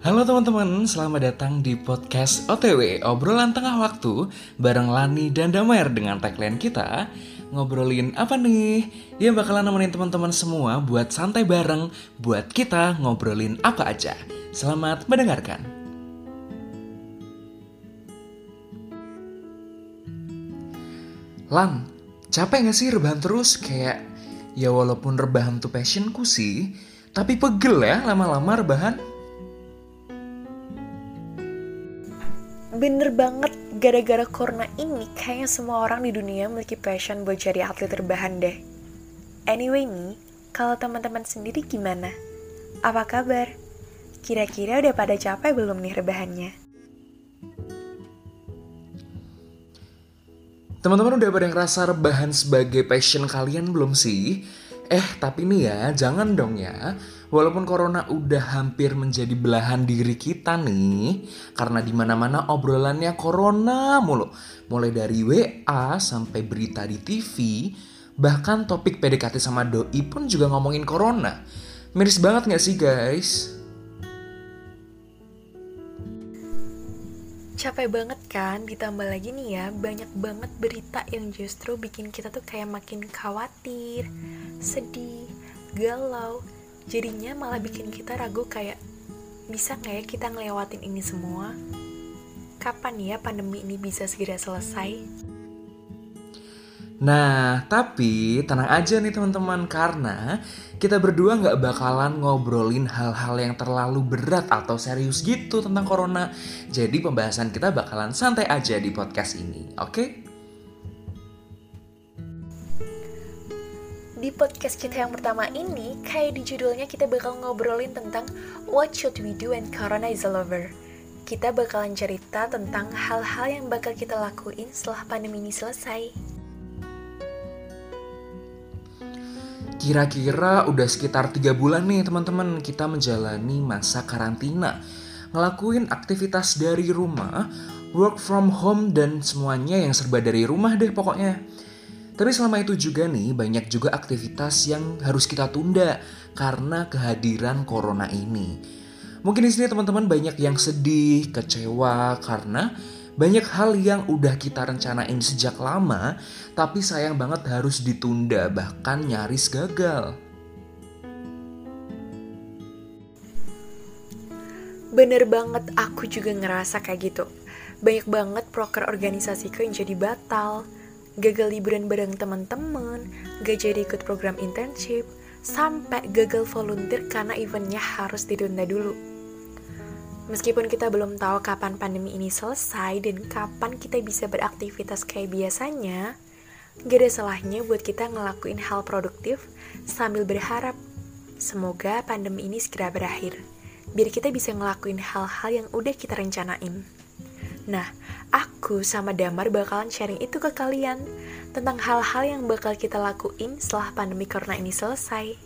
Halo teman-teman, selamat datang di podcast OTW Obrolan Tengah Waktu bareng Lani dan Damar dengan tagline kita Ngobrolin apa nih? Yang bakalan nemenin teman-teman semua buat santai bareng Buat kita ngobrolin apa aja Selamat mendengarkan Lan, capek gak sih rebahan terus? Kayak, ya walaupun rebahan tuh passionku sih Tapi pegel ya lama-lama rebahan Bener banget, gara-gara corona ini kayaknya semua orang di dunia memiliki passion buat jadi atlet terbahan deh. Anyway nih, kalau teman-teman sendiri gimana? Apa kabar? Kira-kira udah pada capek belum nih rebahannya? Teman-teman udah pada ngerasa rebahan sebagai passion kalian belum sih? Eh, tapi nih ya, jangan dong ya. Walaupun corona udah hampir menjadi belahan diri kita nih, karena di mana-mana obrolannya corona mulu. Mulai dari WA sampai berita di TV, bahkan topik PDKT sama doi pun juga ngomongin corona. Miris banget gak sih guys? Capek banget kan, ditambah lagi nih ya, banyak banget berita yang justru bikin kita tuh kayak makin khawatir, sedih, galau, jadinya malah bikin kita ragu kayak bisa nggak ya kita ngelewatin ini semua? Kapan ya pandemi ini bisa segera selesai? Nah, tapi tenang aja nih teman-teman karena kita berdua nggak bakalan ngobrolin hal-hal yang terlalu berat atau serius gitu tentang corona. Jadi pembahasan kita bakalan santai aja di podcast ini, oke? Okay? Di podcast kita yang pertama ini, kayak di judulnya kita bakal ngobrolin tentang What should we do when Corona is over? Kita bakalan cerita tentang hal-hal yang bakal kita lakuin setelah pandemi ini selesai. Kira-kira udah sekitar 3 bulan nih teman-teman kita menjalani masa karantina. Ngelakuin aktivitas dari rumah, work from home dan semuanya yang serba dari rumah deh pokoknya. Tapi selama itu juga nih banyak juga aktivitas yang harus kita tunda karena kehadiran corona ini. Mungkin di sini teman-teman banyak yang sedih, kecewa karena banyak hal yang udah kita rencanain sejak lama tapi sayang banget harus ditunda bahkan nyaris gagal. Bener banget, aku juga ngerasa kayak gitu. Banyak banget proker organisasiku yang jadi batal, gagal liburan bareng teman-teman, gak jadi ikut program internship, sampai gagal volunteer karena eventnya harus ditunda dulu. Meskipun kita belum tahu kapan pandemi ini selesai dan kapan kita bisa beraktivitas kayak biasanya, gak ada salahnya buat kita ngelakuin hal produktif sambil berharap semoga pandemi ini segera berakhir, biar kita bisa ngelakuin hal-hal yang udah kita rencanain. Nah, aku sama Damar bakalan sharing itu ke kalian tentang hal-hal yang bakal kita lakuin setelah pandemi corona ini selesai.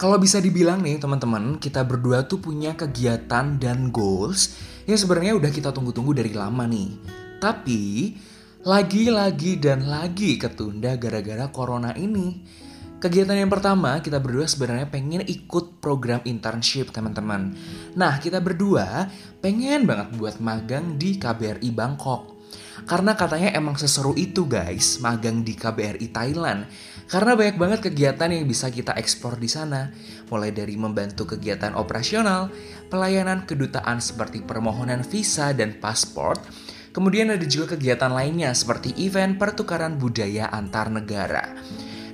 Kalau bisa dibilang nih teman-teman, kita berdua tuh punya kegiatan dan goals yang sebenarnya udah kita tunggu-tunggu dari lama nih. Tapi lagi-lagi dan lagi ketunda gara-gara corona ini. Kegiatan yang pertama, kita berdua sebenarnya pengen ikut program internship, teman-teman. Nah, kita berdua pengen banget buat magang di KBRI Bangkok. Karena katanya emang seseru itu guys, magang di KBRI Thailand. Karena banyak banget kegiatan yang bisa kita ekspor di sana. Mulai dari membantu kegiatan operasional, pelayanan kedutaan seperti permohonan visa dan pasport, Kemudian ada juga kegiatan lainnya seperti event pertukaran budaya antar negara.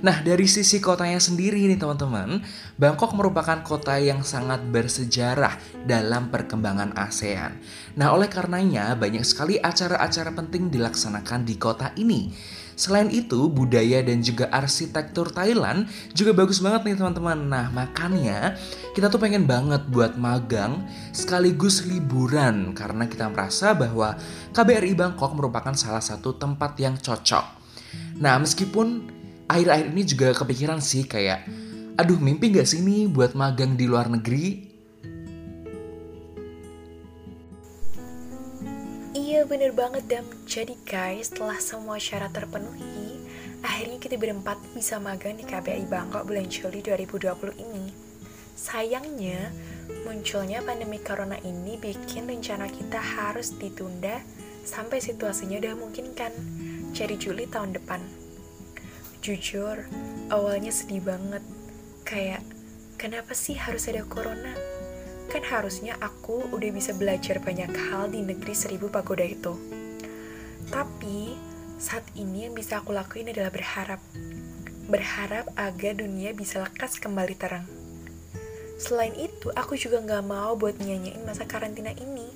Nah, dari sisi kotanya sendiri nih teman-teman, Bangkok merupakan kota yang sangat bersejarah dalam perkembangan ASEAN. Nah, oleh karenanya banyak sekali acara-acara penting dilaksanakan di kota ini. Selain itu, budaya dan juga arsitektur Thailand juga bagus banget nih teman-teman. Nah, makanya kita tuh pengen banget buat magang sekaligus liburan karena kita merasa bahwa KBRI Bangkok merupakan salah satu tempat yang cocok. Nah, meskipun akhir-akhir ini juga kepikiran sih kayak aduh mimpi gak sih nih buat magang di luar negeri Iya bener banget Dam Jadi guys setelah semua syarat terpenuhi akhirnya kita berempat bisa magang di KBRI Bangkok bulan Juli 2020 ini. Sayangnya, munculnya pandemi corona ini bikin rencana kita harus ditunda sampai situasinya udah memungkinkan, jadi Juli tahun depan. Jujur, awalnya sedih banget. Kayak, kenapa sih harus ada corona? Kan harusnya aku udah bisa belajar banyak hal di negeri seribu pagoda itu. Tapi, saat ini yang bisa aku lakuin adalah berharap. Berharap agar dunia bisa lekas kembali terang. Selain itu, aku juga gak mau buat nyanyiin masa karantina ini.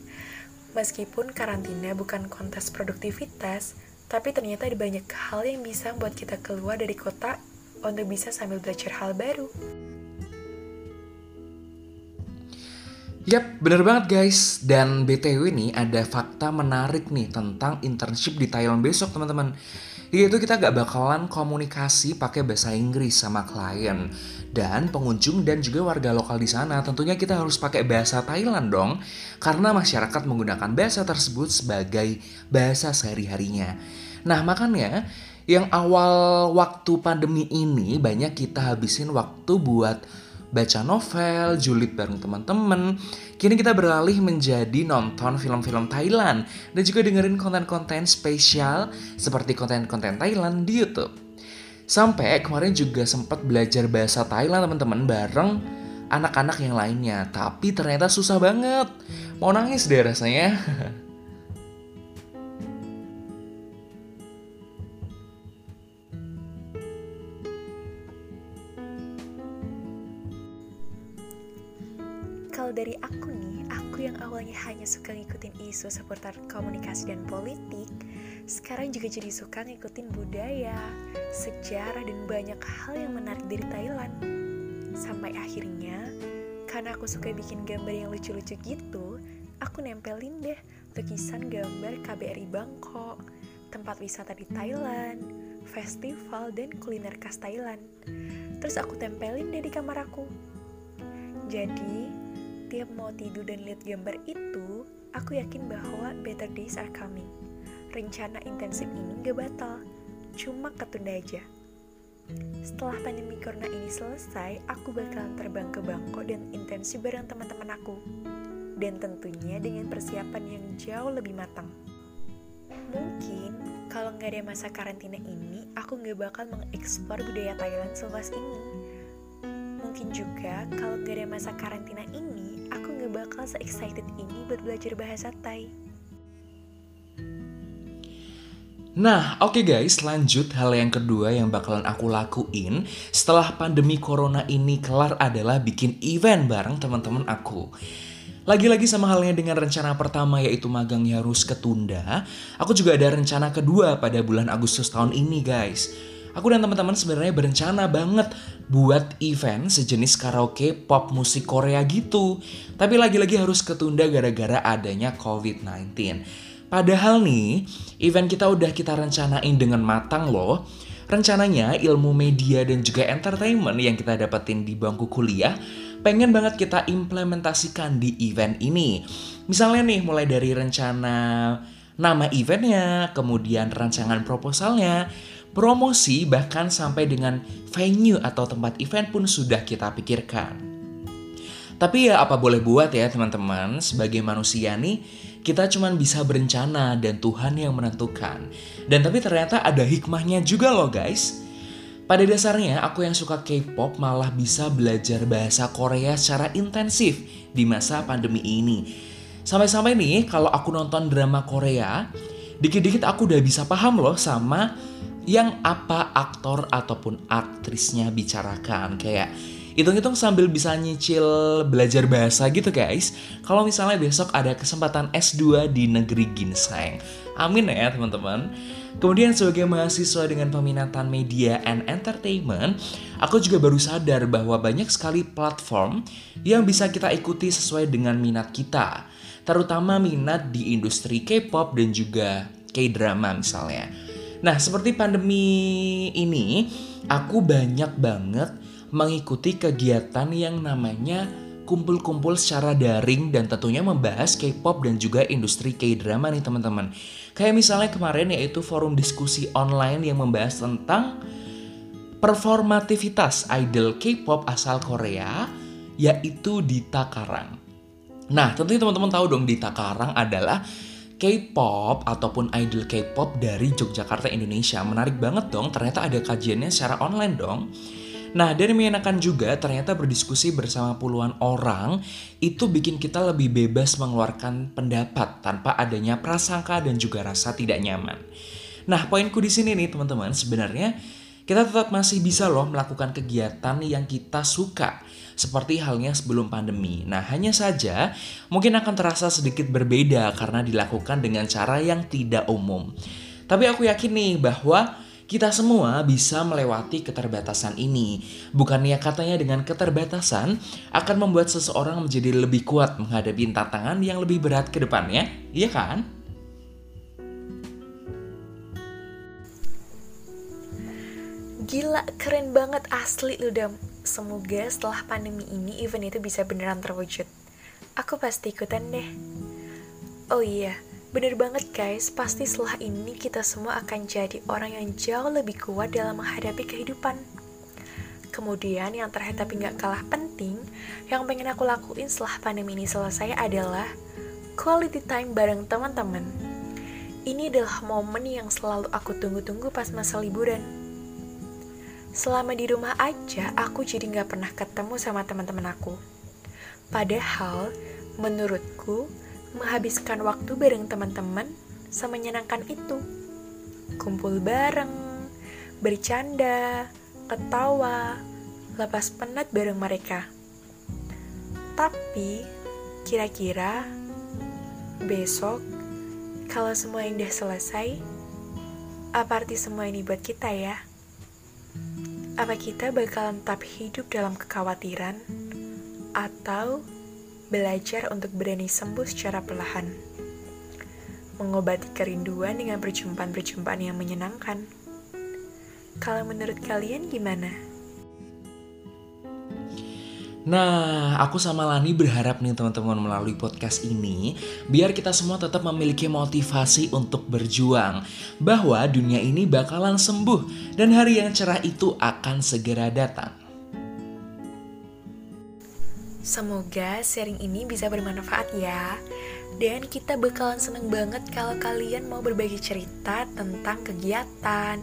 Meskipun karantina bukan kontes produktivitas, tapi ternyata ada banyak hal yang bisa membuat kita keluar dari kota untuk bisa sambil belajar hal baru. Yap, bener banget guys. Dan BTW ini ada fakta menarik nih tentang internship di Thailand besok teman-teman. Yaitu kita gak bakalan komunikasi pakai bahasa Inggris sama klien dan pengunjung dan juga warga lokal di sana. Tentunya kita harus pakai bahasa Thailand dong, karena masyarakat menggunakan bahasa tersebut sebagai bahasa sehari-harinya. Nah makanya yang awal waktu pandemi ini banyak kita habisin waktu buat baca novel, julid bareng teman-teman. Kini kita beralih menjadi nonton film-film Thailand dan juga dengerin konten-konten spesial seperti konten-konten Thailand di YouTube. Sampai kemarin juga sempat belajar bahasa Thailand teman-teman bareng anak-anak yang lainnya, tapi ternyata susah banget. Mau nangis deh rasanya. Kalau dari aku nih, aku yang awalnya hanya suka ngikutin isu seputar komunikasi dan politik, sekarang juga jadi suka ngikutin budaya, sejarah, dan banyak hal yang menarik dari Thailand. Sampai akhirnya, karena aku suka bikin gambar yang lucu-lucu gitu, aku nempelin deh lukisan gambar KBRI Bangkok, tempat wisata di Thailand, festival, dan kuliner khas Thailand. Terus aku tempelin deh di kamar aku. Jadi, tiap mau tidur dan lihat gambar itu, aku yakin bahwa better days are coming. Rencana intensif ini gak batal, cuma ketunda aja. Setelah pandemi corona ini selesai, aku bakalan terbang ke Bangkok dan intensif bareng teman-teman aku. Dan tentunya dengan persiapan yang jauh lebih matang. Mungkin kalau nggak ada masa karantina ini, aku nggak bakal mengeksplor budaya Thailand seluas ini. Mungkin juga kalau nggak ada masa karantina ini, aku nggak bakal se-excited ini buat belajar bahasa Thai. Nah, oke okay guys, lanjut hal yang kedua yang bakalan aku lakuin setelah pandemi corona ini kelar adalah bikin event bareng teman-teman aku. Lagi-lagi sama halnya dengan rencana pertama yaitu magangnya harus ketunda, aku juga ada rencana kedua pada bulan Agustus tahun ini guys. Aku dan teman-teman sebenarnya berencana banget buat event sejenis karaoke pop musik Korea gitu. Tapi lagi-lagi harus ketunda gara-gara adanya COVID-19. Padahal nih, event kita udah kita rencanain dengan matang loh. Rencananya ilmu media dan juga entertainment yang kita dapetin di bangku kuliah pengen banget kita implementasikan di event ini. Misalnya nih mulai dari rencana nama eventnya, kemudian rancangan proposalnya, promosi bahkan sampai dengan venue atau tempat event pun sudah kita pikirkan. Tapi ya apa boleh buat ya teman-teman, sebagai manusia nih kita cuma bisa berencana dan Tuhan yang menentukan. Dan tapi ternyata ada hikmahnya juga loh guys. Pada dasarnya aku yang suka K-pop malah bisa belajar bahasa Korea secara intensif di masa pandemi ini. Sampai-sampai nih kalau aku nonton drama Korea, dikit-dikit aku udah bisa paham loh sama yang apa aktor ataupun aktrisnya bicarakan. Kayak hitung-hitung sambil bisa nyicil belajar bahasa gitu guys. Kalau misalnya besok ada kesempatan S2 di negeri ginseng. Amin ya teman-teman. Kemudian sebagai mahasiswa dengan peminatan media and entertainment, aku juga baru sadar bahwa banyak sekali platform yang bisa kita ikuti sesuai dengan minat kita. Terutama minat di industri K-pop dan juga K-drama misalnya. Nah, seperti pandemi ini, aku banyak banget mengikuti kegiatan yang namanya kumpul-kumpul secara daring dan tentunya membahas K-pop dan juga industri K-drama nih teman-teman. Kayak misalnya kemarin yaitu forum diskusi online yang membahas tentang performativitas idol K-pop asal Korea yaitu Dita Karang. Nah, tentunya teman-teman tahu dong Dita Karang adalah K-pop ataupun idol K-pop dari Yogyakarta Indonesia. Menarik banget dong, ternyata ada kajiannya secara online dong. Nah, dan menyenangkan juga ternyata berdiskusi bersama puluhan orang itu bikin kita lebih bebas mengeluarkan pendapat tanpa adanya prasangka dan juga rasa tidak nyaman. Nah, poinku di sini nih teman-teman, sebenarnya kita tetap masih bisa loh melakukan kegiatan yang kita suka seperti halnya sebelum pandemi. Nah, hanya saja mungkin akan terasa sedikit berbeda karena dilakukan dengan cara yang tidak umum. Tapi aku yakin nih bahwa kita semua bisa melewati keterbatasan ini. Bukannya katanya dengan keterbatasan akan membuat seseorang menjadi lebih kuat menghadapi tantangan yang lebih berat ke depannya, iya kan? Gila, keren banget asli lu Dam. Semoga setelah pandemi ini event itu bisa beneran terwujud. Aku pasti ikutan deh. Oh iya, Bener banget guys, pasti setelah ini kita semua akan jadi orang yang jauh lebih kuat dalam menghadapi kehidupan. Kemudian yang terakhir tapi gak kalah penting, yang pengen aku lakuin setelah pandemi ini selesai adalah quality time bareng teman-teman. Ini adalah momen yang selalu aku tunggu-tunggu pas masa liburan. Selama di rumah aja, aku jadi gak pernah ketemu sama teman-teman aku. Padahal, menurutku, menghabiskan waktu bareng teman-teman semenyenangkan itu. Kumpul bareng, bercanda, ketawa, lepas penat bareng mereka. Tapi, kira-kira besok, kalau semua yang udah selesai, apa arti semua ini buat kita ya? Apa kita bakalan tetap hidup dalam kekhawatiran? Atau belajar untuk berani sembuh secara perlahan, mengobati kerinduan dengan perjumpaan-perjumpaan yang menyenangkan. Kalau menurut kalian gimana? Nah, aku sama Lani berharap nih teman-teman melalui podcast ini biar kita semua tetap memiliki motivasi untuk berjuang bahwa dunia ini bakalan sembuh dan hari yang cerah itu akan segera datang. Semoga sharing ini bisa bermanfaat ya. Dan kita bakalan seneng banget kalau kalian mau berbagi cerita tentang kegiatan,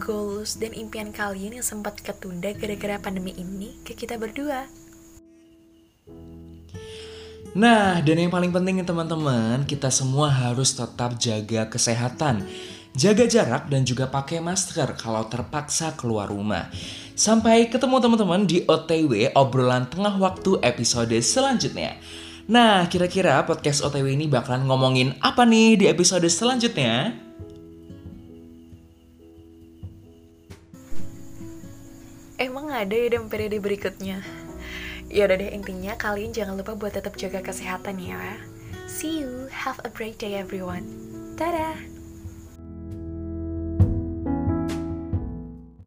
goals, dan impian kalian yang sempat ketunda gara-gara pandemi ini ke kita berdua. Nah, dan yang paling penting teman-teman, kita semua harus tetap jaga kesehatan. Jaga jarak dan juga pakai masker kalau terpaksa keluar rumah. Sampai ketemu teman-teman di OTW obrolan tengah waktu episode selanjutnya. Nah, kira-kira podcast OTW ini bakalan ngomongin apa nih di episode selanjutnya? Emang ada ya dan periode berikutnya? Ya udah deh intinya kalian jangan lupa buat tetap jaga kesehatan ya. See you, have a great day everyone. Dadah!